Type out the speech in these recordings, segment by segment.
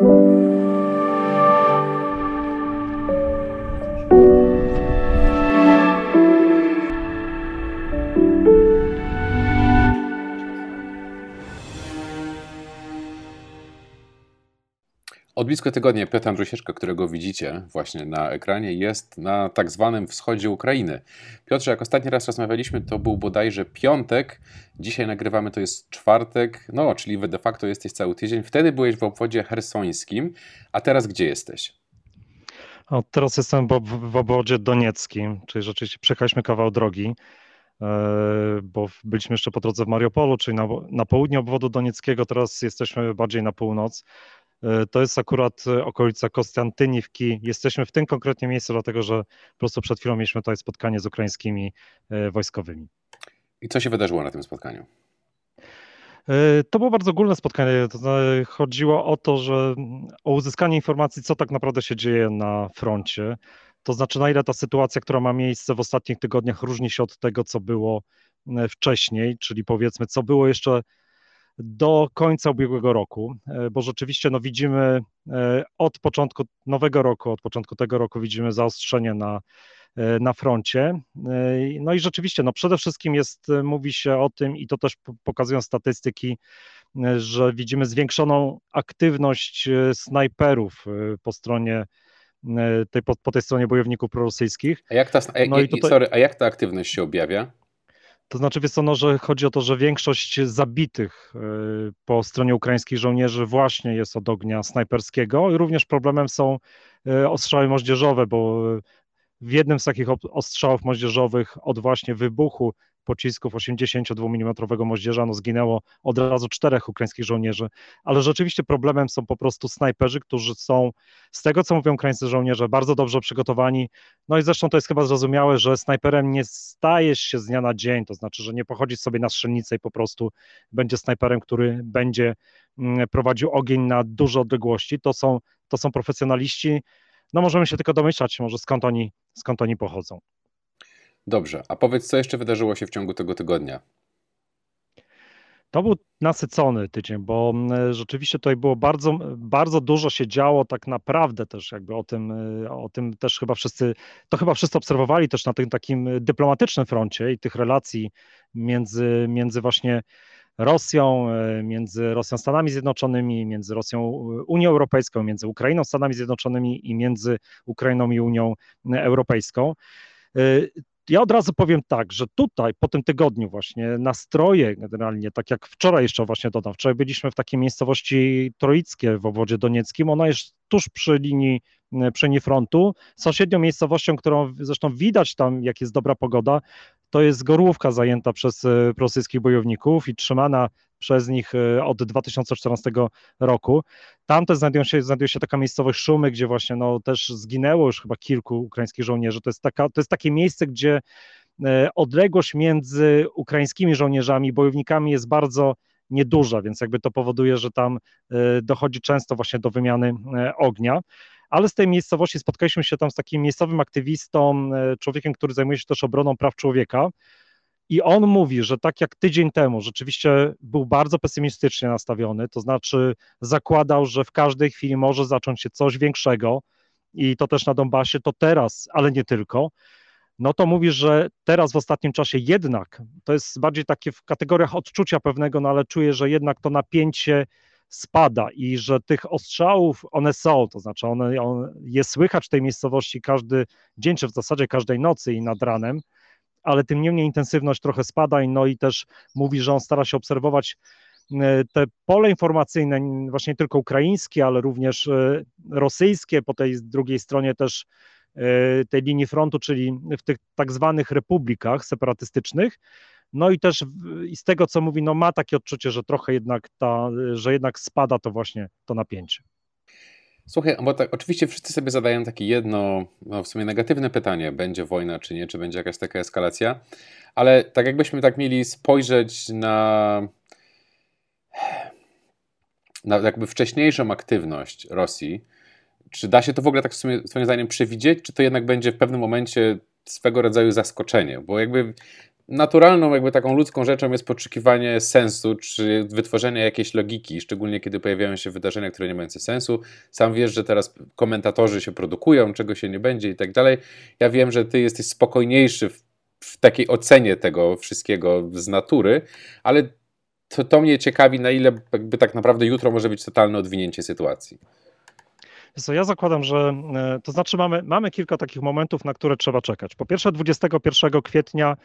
Od blisko tygodnia Piotr Andrusieczka, którego widzicie właśnie na ekranie, jest na tak zwanym wschodzie Ukrainy. Piotrze, jak ostatni raz rozmawialiśmy, to był bodajże piątek, dzisiaj nagrywamy, to jest czwartek, no czyli de facto jesteś cały tydzień. Wtedy byłeś w obwodzie hersońskim, a teraz gdzie jesteś? O, teraz jestem w obwodzie donieckim, czyli rzeczywiście przejechaliśmy kawał drogi, e, bo byliśmy jeszcze po drodze w Mariupolu, czyli na, na południe obwodu donieckiego, teraz jesteśmy bardziej na północ. E, to jest akurat e, okolica Konstantyniwki. Jesteśmy w tym konkretnie miejscu, dlatego że po prostu przed chwilą mieliśmy tutaj spotkanie z ukraińskimi e, wojskowymi. I co się wydarzyło na tym spotkaniu? To było bardzo ogólne spotkanie. Chodziło o to, że o uzyskanie informacji, co tak naprawdę się dzieje na froncie. To znaczy, na ile ta sytuacja, która ma miejsce w ostatnich tygodniach, różni się od tego, co było wcześniej, czyli powiedzmy, co było jeszcze do końca ubiegłego roku, e, bo rzeczywiście no, widzimy e, od początku nowego roku, od początku tego roku widzimy zaostrzenie na, e, na froncie. No i rzeczywiście, no przede wszystkim jest, mówi się o tym i to też pokazują statystyki, że widzimy zwiększoną aktywność snajperów po stronie tej, po, po tej stronie bojowników prorosyjskich. A jak ta, a, no i tutaj... sorry, a jak ta aktywność się objawia? To znaczy, wiesz co, no, że chodzi o to, że większość zabitych y, po stronie ukraińskich żołnierzy właśnie jest od ognia snajperskiego i również problemem są y, ostrzały moździerzowe, bo w jednym z takich ostrzałów moździerzowych od właśnie wybuchu pocisków 82 mm moździerza no zginęło od razu czterech ukraińskich żołnierzy, ale rzeczywiście problemem są po prostu snajperzy, którzy są, z tego co mówią ukraińscy żołnierze, bardzo dobrze przygotowani, no i zresztą to jest chyba zrozumiałe, że snajperem nie stajesz się z dnia na dzień, to znaczy, że nie pochodzisz sobie na strzelnicę i po prostu będzie snajperem, który będzie mm, prowadził ogień na duże odległości, to są, to są profesjonaliści, no możemy się tylko domyślać może skąd oni, skąd oni pochodzą. Dobrze, a powiedz, co jeszcze wydarzyło się w ciągu tego tygodnia? To był nasycony tydzień, bo mm, rzeczywiście tutaj było bardzo, bardzo dużo się działo, tak naprawdę też jakby o tym, y, o tym też chyba wszyscy, to chyba wszyscy obserwowali też na tym takim dyplomatycznym froncie i tych relacji między, między właśnie Rosją, y, między Rosją Stanami Zjednoczonymi, między Rosją Unią Europejską, między Ukrainą Stanami Zjednoczonymi i między Ukrainą i Unią Europejską. Ja od razu powiem tak, że tutaj po tym tygodniu właśnie nastroje generalnie, tak jak wczoraj jeszcze właśnie dodam, wczoraj byliśmy w takiej miejscowości Troickie w obwodzie donieckim, ona jest tuż przy linii, przy linii frontu. Sąsiednią miejscowością, którą zresztą widać tam, jak jest dobra pogoda, to jest Gorłówka zajęta przez e, rosyjskich bojowników i trzymana przez nich e, od 2014 roku. Tam też znajdują się, znajduje się taka miejscowość Szumy, gdzie właśnie no, też zginęło już chyba kilku ukraińskich żołnierzy. To jest, taka, to jest takie miejsce, gdzie e, odległość między ukraińskimi żołnierzami i bojownikami jest bardzo nieduża, więc jakby to powoduje, że tam dochodzi często właśnie do wymiany ognia ale z tej miejscowości spotkaliśmy się tam z takim miejscowym aktywistą, e, człowiekiem, który zajmuje się też obroną praw człowieka. I on mówi, że tak jak tydzień temu rzeczywiście był bardzo pesymistycznie nastawiony, to znaczy zakładał, że w każdej chwili może zacząć się coś większego i to też na Donbasie, to teraz, ale nie tylko. No to mówi, że teraz w ostatnim czasie jednak, to jest bardziej takie w kategoriach odczucia pewnego, no ale czuję, że jednak to napięcie spada i że tych ostrzałów one są, to znaczy one, on, je słychać w tej miejscowości każdy dzień, czy w zasadzie każdej nocy i nad ranem, ale tym niemniej intensywność trochę spada no i też mówi, że on stara się obserwować e, te pole informacyjne, właśnie nie tylko ukraińskie, ale również e, rosyjskie, po tej drugiej stronie też e, tej linii frontu, czyli w tych tak zwanych republikach separatystycznych, no i też i z tego, co mówi, no ma takie odczucie, że trochę jednak ta, że jednak spada to właśnie to napięcie. Słuchaj, bo tak, oczywiście wszyscy sobie zadają takie jedno, no w sumie negatywne pytanie, będzie wojna czy nie, czy będzie jakaś taka eskalacja, ale tak jakbyśmy tak mieli spojrzeć na, na jakby wcześniejszą aktywność Rosji, czy da się to w ogóle tak w sumie, swoim zdaniem przewidzieć, czy to jednak będzie w pewnym momencie swego rodzaju zaskoczenie, bo jakby naturalną, jakby taką ludzką rzeczą jest poszukiwanie sensu, czy wytworzenie jakiejś logiki, szczególnie kiedy pojawiają się wydarzenia, które nie mają sensu. Sam wiesz, że teraz komentatorzy się produkują, czego się nie będzie i tak dalej. Ja wiem, że ty jesteś spokojniejszy w, w takiej ocenie tego wszystkiego z natury, ale to, to mnie ciekawi, na ile jakby tak naprawdę jutro może być totalne odwinięcie sytuacji. So, ja zakładam, że e, to znaczy mamy, mamy kilka takich momentów, na które trzeba czekać. Po pierwsze, 21 kwietnia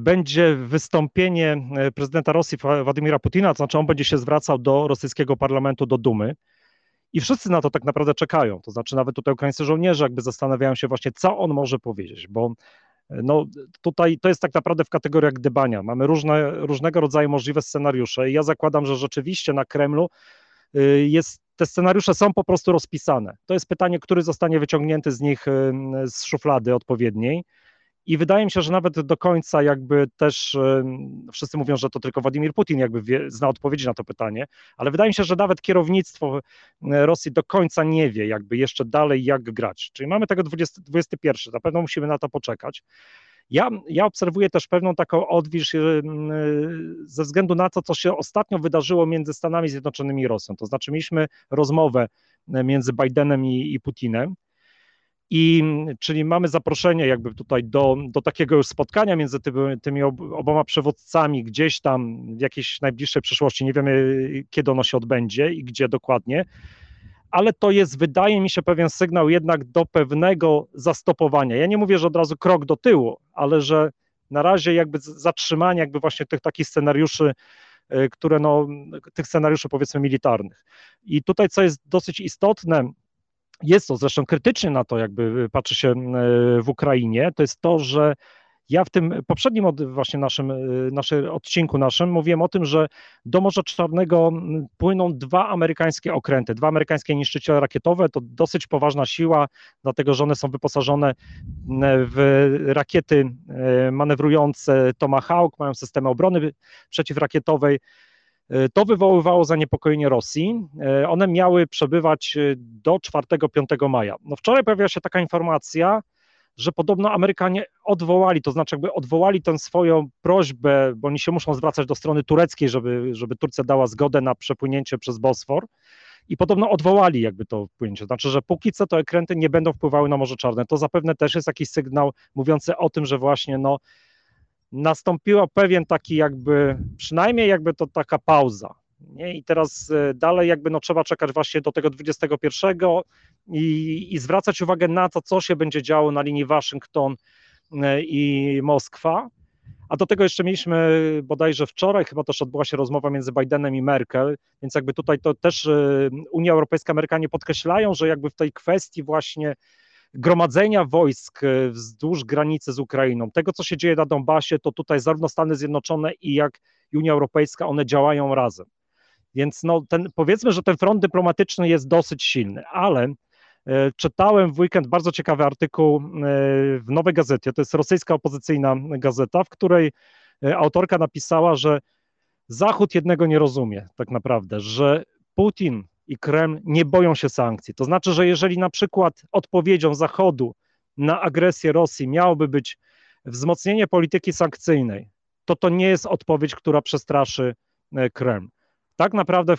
będzie wystąpienie e, prezydenta Rosji Władimira Putina, to znaczy on będzie się zwracał do rosyjskiego parlamentu, do Dumy. I wszyscy na to tak naprawdę czekają. To znaczy, nawet tutaj ukraińscy żołnierze jakby zastanawiają się właśnie, co on może powiedzieć, bo no tutaj to jest tak naprawdę w kategoriach gdybania. Mamy różne, różnego rodzaju możliwe scenariusze i ja zakładam, że rzeczywiście na Kremlu y, jest, te scenariusze są po prostu rozpisane. To jest pytanie, który zostanie wyciągnięty z nich y, z szuflady odpowiedniej. I wydaje mi się, że nawet do końca jakby też wszyscy mówią, że to tylko Władimir Putin jakby wie, zna odpowiedzi na to pytanie, ale wydaje mi się, że nawet kierownictwo Rosji do końca nie wie jakby jeszcze dalej jak grać. Czyli mamy tego 20, 21, na pewno musimy na to poczekać. Ja, ja obserwuję też pewną taką odwilż ze względu na to, co się ostatnio wydarzyło między Stanami Zjednoczonymi i Rosją. To znaczy mieliśmy rozmowę między Bidenem i, i Putinem i czyli mamy zaproszenie jakby tutaj do, do takiego już spotkania między tymi, tymi oboma przywódcami gdzieś tam w jakiejś najbliższej przyszłości. Nie wiemy, kiedy ono się odbędzie i gdzie dokładnie, ale to jest, wydaje mi się, pewien sygnał jednak do pewnego zastopowania. Ja nie mówię, że od razu krok do tyłu, ale że na razie jakby zatrzymanie jakby właśnie tych takich scenariuszy, e, które no, tych scenariuszy powiedzmy militarnych. I tutaj co jest dosyć istotne, jest to zresztą krytycznie na to, jakby patrzy się w Ukrainie, to jest to, że ja w tym poprzednim właśnie naszym, naszym odcinku naszym mówiłem o tym, że do Morza Czarnego płyną dwa amerykańskie okręty, dwa amerykańskie niszczyciele rakietowe, to dosyć poważna siła, dlatego że one są wyposażone w rakiety manewrujące Tomahawk, mają systemy obrony przeciwrakietowej, to wywoływało zaniepokojenie Rosji. E, one miały przebywać e, do 4-5 maja. No wczoraj pojawiła się taka informacja, że podobno Amerykanie odwołali, to znaczy jakby odwołali tę swoją prośbę, bo oni się muszą zwracać do strony tureckiej, żeby, żeby Turcja dała zgodę na przepłynięcie przez Bosfor i podobno odwołali jakby to wpłynięcie. Znaczy, że póki co to ekręty nie będą wpływały na Morze Czarne. To zapewne też jest jakiś sygnał mówiący o tym, że właśnie no, nastąpiła pewien taki jakby, przynajmniej jakby to taka pauza. Nie? I teraz e, dalej jakby no trzeba czekać właśnie do tego 21 i, i zwracać uwagę na to, co się będzie działo na linii Waszyngton e, i Moskwa. A do tego jeszcze mieliśmy bodajże wczoraj, chyba też odbyła się rozmowa między Bidenem i Merkel, więc jakby tutaj to też e, Unia Europejska, Amerykanie podkreślają, że jakby w tej kwestii właśnie gromadzenia wojsk e, wzdłuż granicy z Ukrainą, tego co się dzieje na Donbasie, to tutaj zarówno Stany Zjednoczone i jak i Unia Europejska, one działają razem. Więc no ten, powiedzmy, że ten front dyplomatyczny jest dosyć silny, ale e, czytałem w weekend bardzo ciekawy artykuł e, w Nowej Gazecie, to jest rosyjska opozycyjna gazeta, w której autorka napisała, że Zachód jednego nie rozumie tak naprawdę, że Putin i Kreml nie boją się sankcji. To znaczy, że jeżeli na przykład odpowiedzią Zachodu na agresję Rosji miałoby być wzmocnienie polityki sankcyjnej, to to nie jest odpowiedź, która przestraszy e, Kreml. Tak naprawdę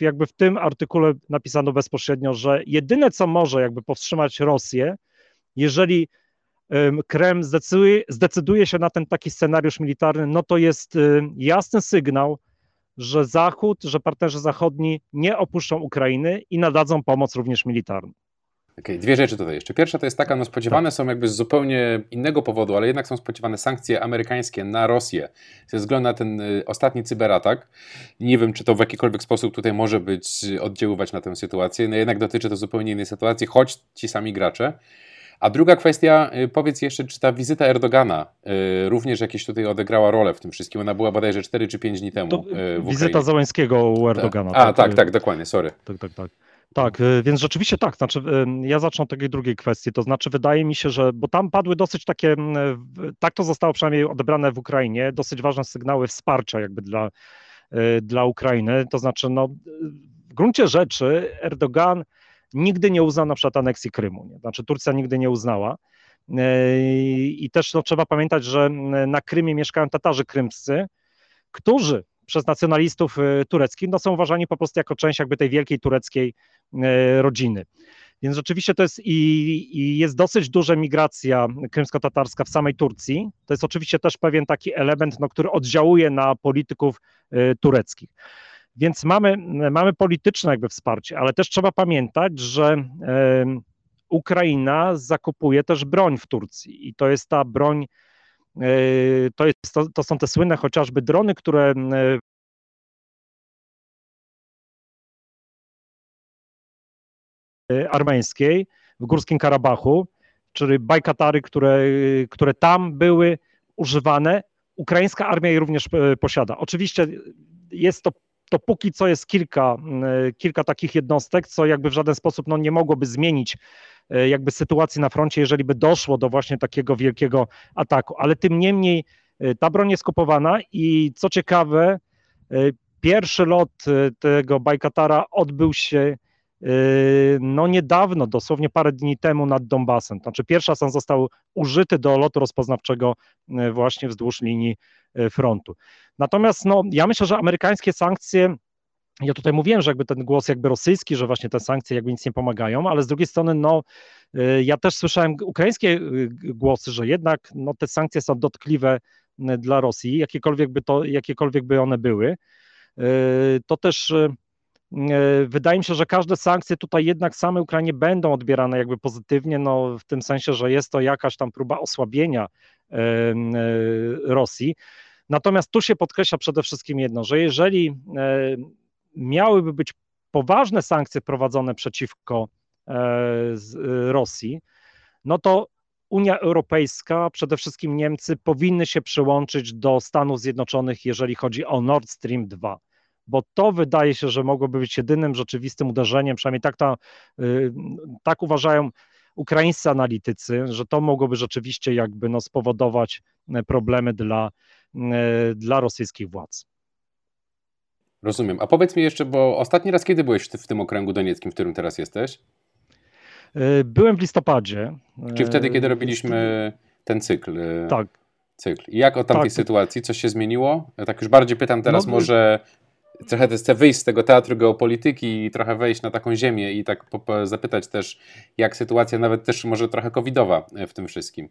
jakby w tym artykule napisano bezpośrednio, że jedyne co może jakby powstrzymać Rosję, jeżeli Kreml zdecyduje, zdecyduje się na ten taki scenariusz militarny, no to jest jasny sygnał, że Zachód, że partnerzy zachodni nie opuszczą Ukrainy i nadadzą pomoc również militarną. Okay, dwie rzeczy tutaj jeszcze. Pierwsza to jest taka, no spodziewane tak. są jakby z zupełnie innego powodu, ale jednak są spodziewane sankcje amerykańskie na Rosję ze względu na ten y, ostatni cyberatak. Nie wiem, czy to w jakikolwiek sposób tutaj może być oddziaływać na tę sytuację. No jednak dotyczy to zupełnie innej sytuacji, choć ci sami gracze a druga kwestia, y, powiedz jeszcze, czy ta wizyta Erdogana y, również jakieś tutaj odegrała rolę w tym wszystkim? Ona była bodajże 4 czy 5 dni temu. To y, wizyta Załęskiego u Erdogana. A, tak, tak, tak, dokładnie, sorry. Tak, tak, tak. Tak, więc rzeczywiście tak, znaczy ja zacznę od takiej drugiej kwestii, to znaczy wydaje mi się, że, bo tam padły dosyć takie, tak to zostało przynajmniej odebrane w Ukrainie, dosyć ważne sygnały wsparcia jakby dla, dla Ukrainy, to znaczy no w gruncie rzeczy Erdogan nigdy nie uznał na przykład aneksji Krymu. Nie? Znaczy Turcja nigdy nie uznała. I też no, trzeba pamiętać, że na Krymie mieszkają Tatarzy krymscy, którzy przez nacjonalistów tureckich no, są uważani po prostu jako część jakby tej wielkiej tureckiej rodziny. Więc rzeczywiście to jest i, i, jest dosyć duża migracja krymsko-tatarska w samej Turcji. To jest oczywiście też pewien taki element, no, który oddziałuje na polityków tureckich. Więc mamy, mamy polityczne jakby wsparcie, ale też trzeba pamiętać, że Ukraina zakupuje też broń w Turcji i to jest ta broń, y, to, jest, to, to są te słynne chociażby drony, które Y, armeńskiej w Górskim Karabachu, czyli bajkatary, które, które tam były używane. Ukraińska armia je również y, posiada. Oczywiście jest to, to póki co jest kilka, y, kilka takich jednostek, co jakby w żaden sposób no, nie mogłoby zmienić jakby sytuacji na froncie, jeżeli by doszło do właśnie takiego wielkiego ataku. Ale tym niemniej ta broń jest kupowana i co ciekawe, pierwszy lot tego Bajkatara odbył się no niedawno, dosłownie parę dni temu nad Donbasem. Znaczy pierwszy on został użyty do lotu rozpoznawczego yy, właśnie wzdłuż linii yy, frontu. Natomiast no, ja myślę, że amerykańskie sankcje ja tutaj mówiłem, że jakby ten głos jakby rosyjski, że właśnie te sankcje jakby nic nie pomagają, ale z drugiej strony, no, ja też słyszałem ukraińskie głosy, że jednak no, te sankcje są dotkliwe dla Rosji, jakiekolwiek by to, jakiekolwiek by one były. To też wydaje mi się, że każde sankcje tutaj jednak same Ukrainie będą odbierane jakby pozytywnie, no w tym sensie, że jest to jakaś tam próba osłabienia e, e, Rosji. Natomiast tu się podkreśla przede wszystkim jedno, że jeżeli miałyby być poważne sankcje prowadzone przeciwko Rosji, no to Unia Europejska, przede wszystkim Niemcy, powinny się przyłączyć do Stanów Zjednoczonych, jeżeli chodzi o Nord Stream 2 bo to wydaje się, że mogłoby być jedynym rzeczywistym uderzeniem, przynajmniej tak, ta, y, tak uważają ukraińscy analitycy, że to mogłoby rzeczywiście jakby no, spowodować e, problemy dla, e, dla rosyjskich władz. Rozumiem. A powiedz mi jeszcze, bo ostatni raz kiedy byłeś w tym okręgu donieckim, w którym teraz jesteś? E, byłem w listopadzie. Czy wtedy, kiedy robiliśmy ten cykl? Tak. Cykl. I jak o tamtej tak. sytuacji? Coś się zmieniło? Ja tak już bardziej pytam teraz no, może trochę chcę wyjść z tego teatru geopolityki i trochę wejść na taką ziemię i tak zapytać też, jak sytuacja nawet też może trochę covidowa e, w tym wszystkim.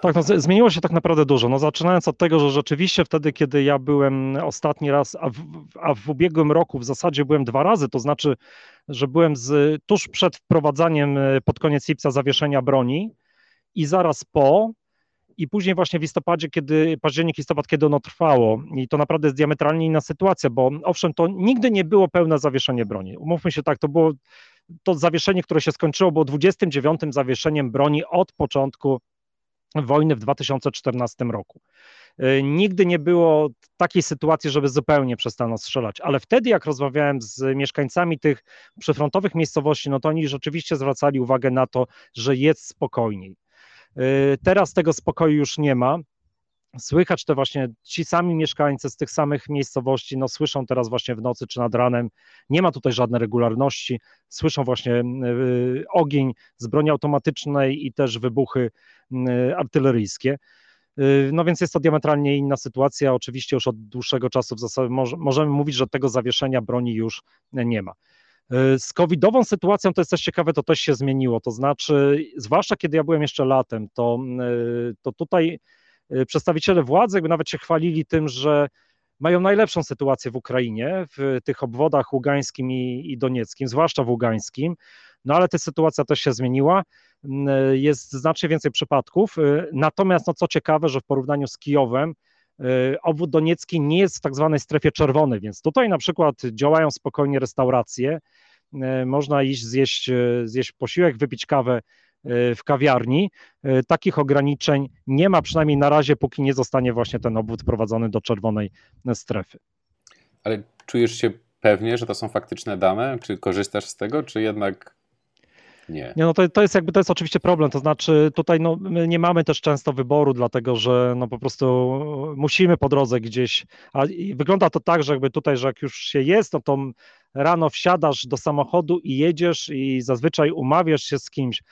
Tak, no, zmieniło się tak naprawdę dużo. No, zaczynając od tego, że rzeczywiście wtedy, kiedy ja byłem ostatni raz, a w, a w ubiegłym roku w zasadzie byłem dwa razy, to znaczy, że byłem z, tuż przed wprowadzaniem e, pod koniec lipca zawieszenia broni i zaraz po, i później właśnie w listopadzie, kiedy październik, listopad, kiedy ono trwało i to naprawdę jest diametralnie inna sytuacja, bo owszem, to nigdy nie było pełne zawieszenie broni. Umówmy się tak, to było to zawieszenie, które się skończyło, było 29 zawieszeniem broni od początku wojny w 2014 roku. Y, nigdy nie było takiej sytuacji, żeby zupełnie przestano strzelać, ale wtedy, jak rozmawiałem z mieszkańcami tych przyfrontowych miejscowości, no to oni rzeczywiście zwracali uwagę na to, że jest spokojniej. Y, teraz tego spokoju już nie ma. Słychać te właśnie ci sami mieszkańcy z tych samych miejscowości, no słyszą teraz właśnie w nocy czy nad ranem, nie ma tutaj żadnej regularności, słyszą właśnie y, ogień z broni automatycznej i też wybuchy y, artyleryjskie. No więc jest to diametralnie inna sytuacja. Oczywiście już od dłuższego czasu w zasadzie możemy mówić, że tego zawieszenia broni już nie ma. E, z covidową sytuacją to jest też ciekawe, to też się zmieniło, to znaczy, zwłaszcza kiedy ja byłem jeszcze latem, to, e, to tutaj e, przedstawiciele władzy jakby nawet się chwalili tym, że mają najlepszą sytuację w Ukrainie, w tych obwodach ługańskim i, i donieckim, zwłaszcza w ługańskim, no ale ta sytuacja też się zmieniła, jest znacznie więcej przypadków, natomiast no co ciekawe, że w porównaniu z Kijowem, obwód doniecki nie jest w tak zwanej strefie czerwonej, więc tutaj na przykład działają spokojnie restauracje, E, można iść zjeść, e, zjeść posiłek, wypić kawę e, w kawiarni. Takich ograniczeń nie ma, przynajmniej na razie, póki nie zostanie właśnie ten obwód prowadzony do czerwonej strefy. Ale czujesz się pewnie, że to są faktyczne dane? Czy korzystasz z tego, czy jednak nie. Nie, no to, to jest jakby, to jest oczywiście problem, to znaczy tutaj no, my nie mamy też często wyboru, dlatego że no po prostu musimy po drodze gdzieś, a wygląda to tak, że jakby tutaj, że jak już się jest, no to rano wsiadasz do samochodu i jedziesz i zazwyczaj umawiasz się z kimś,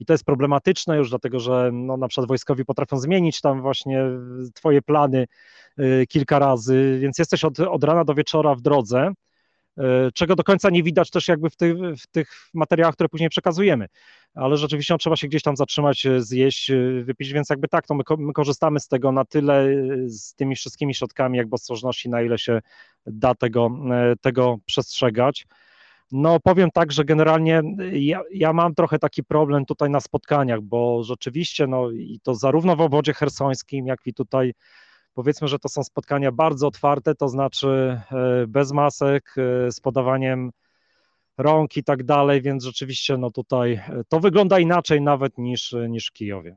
i to jest problematyczne już, dlatego że no, na przykład wojskowi potrafią zmienić tam właśnie twoje plany kilka razy, więc jesteś od, od rana do wieczora w drodze, czego do końca nie widać też jakby w, ty, w tych materiałach, które później przekazujemy ale rzeczywiście no, trzeba się gdzieś tam zatrzymać, e, zjeść, e, wypić, więc jakby tak, to my, my, korzystamy z tego na tyle, e, z tymi wszystkimi środkami jakby ostrożności, na ile się da tego, tego przestrzegać. No powiem tak, że generalnie ja, ja, mam trochę taki problem tutaj na spotkaniach, bo rzeczywiście, no i to zarówno w obwodzie hersońskim, jak i tutaj powiedzmy, że to są spotkania bardzo otwarte, to znaczy bez masek, z podawaniem rąk i tak dalej, więc rzeczywiście no tutaj e, to wygląda inaczej nawet niż, niż w Kijowie.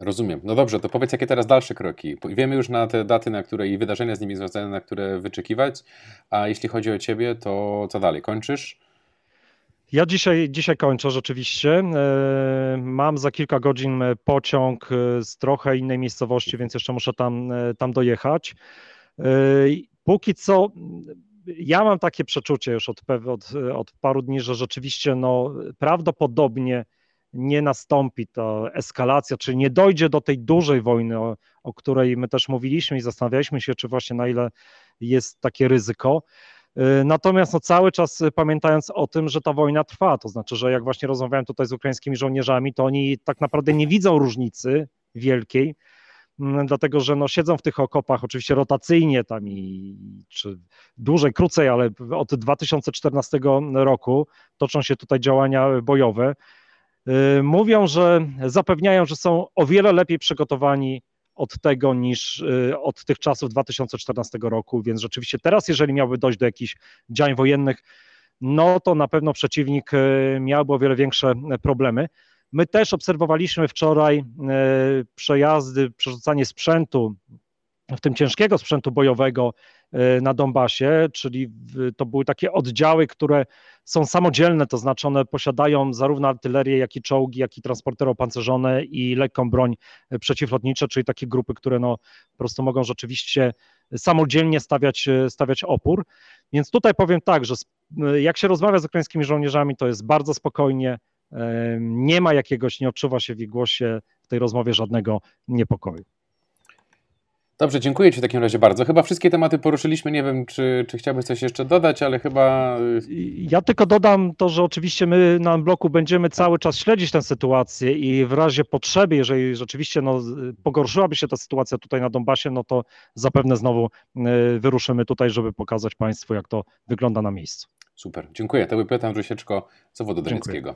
Rozumiem. No dobrze, to powiedz, jakie teraz dalsze kroki? Wiemy już na te daty, na które i wydarzenia z nimi związane, na które wyczekiwać, a jeśli chodzi o ciebie, to co dalej? Kończysz? Ja dzisiaj, dzisiaj kończę rzeczywiście. E, mam za kilka godzin pociąg e, z trochę innej miejscowości, więc jeszcze muszę tam, tam dojechać. Póki co ja mam takie przeczucie już od, od, od paru dni, że rzeczywiście no, prawdopodobnie nie nastąpi ta eskalacja, czyli nie dojdzie do tej dużej wojny, o, o, której my też mówiliśmy i zastanawialiśmy się, czy właśnie na ile jest takie ryzyko. Y, natomiast no, cały czas pamiętając o tym, że ta wojna trwa, to znaczy, że jak właśnie rozmawiałem tutaj z ukraińskimi żołnierzami, to oni tak naprawdę nie widzą różnicy wielkiej, Mm, dlatego że no, siedzą w tych okopach oczywiście rotacyjnie tam i czy dłużej, krócej, ale od 2014 roku toczą się tutaj działania bojowe. Y, mówią, że zapewniają, że są o wiele lepiej przygotowani od tego niż y, od tych czasów 2014 roku, więc rzeczywiście teraz, jeżeli miałby dojść do jakichś działań wojennych, no to na pewno przeciwnik y, miałby o wiele większe problemy. My też obserwowaliśmy wczoraj przejazdy, przerzucanie sprzętu, w tym ciężkiego sprzętu bojowego e, na Donbasie, czyli to były takie oddziały, które są samodzielne, to znaczy one posiadają zarówno artylerię, jak i czołgi, jak i transportery opancerzone i lekką broń przeciwlotnicze, czyli takie grupy, które no, po prostu mogą rzeczywiście samodzielnie stawiać, stawiać opór. Więc tutaj powiem tak, że jak się rozmawia z ukraińskimi żołnierzami, to jest bardzo spokojnie, nie ma jakiegoś, nie odczuwa się w ich głosie w tej rozmowie żadnego niepokoju. Dobrze, dziękuję Ci w takim razie bardzo. Chyba wszystkie tematy poruszyliśmy. Nie wiem, czy, czy chciałbyś coś jeszcze dodać, ale chyba. Ja tylko dodam to, że oczywiście my na bloku będziemy cały czas śledzić tę sytuację i w razie potrzeby, jeżeli rzeczywiście no, pogorszyłaby się ta sytuacja tutaj na Donbasie, no to zapewne znowu y, wyruszymy tutaj, żeby pokazać Państwu, jak to wygląda na miejscu. Super, dziękuję. To był Piotr Andrusieczko z Wodu Doneckiego.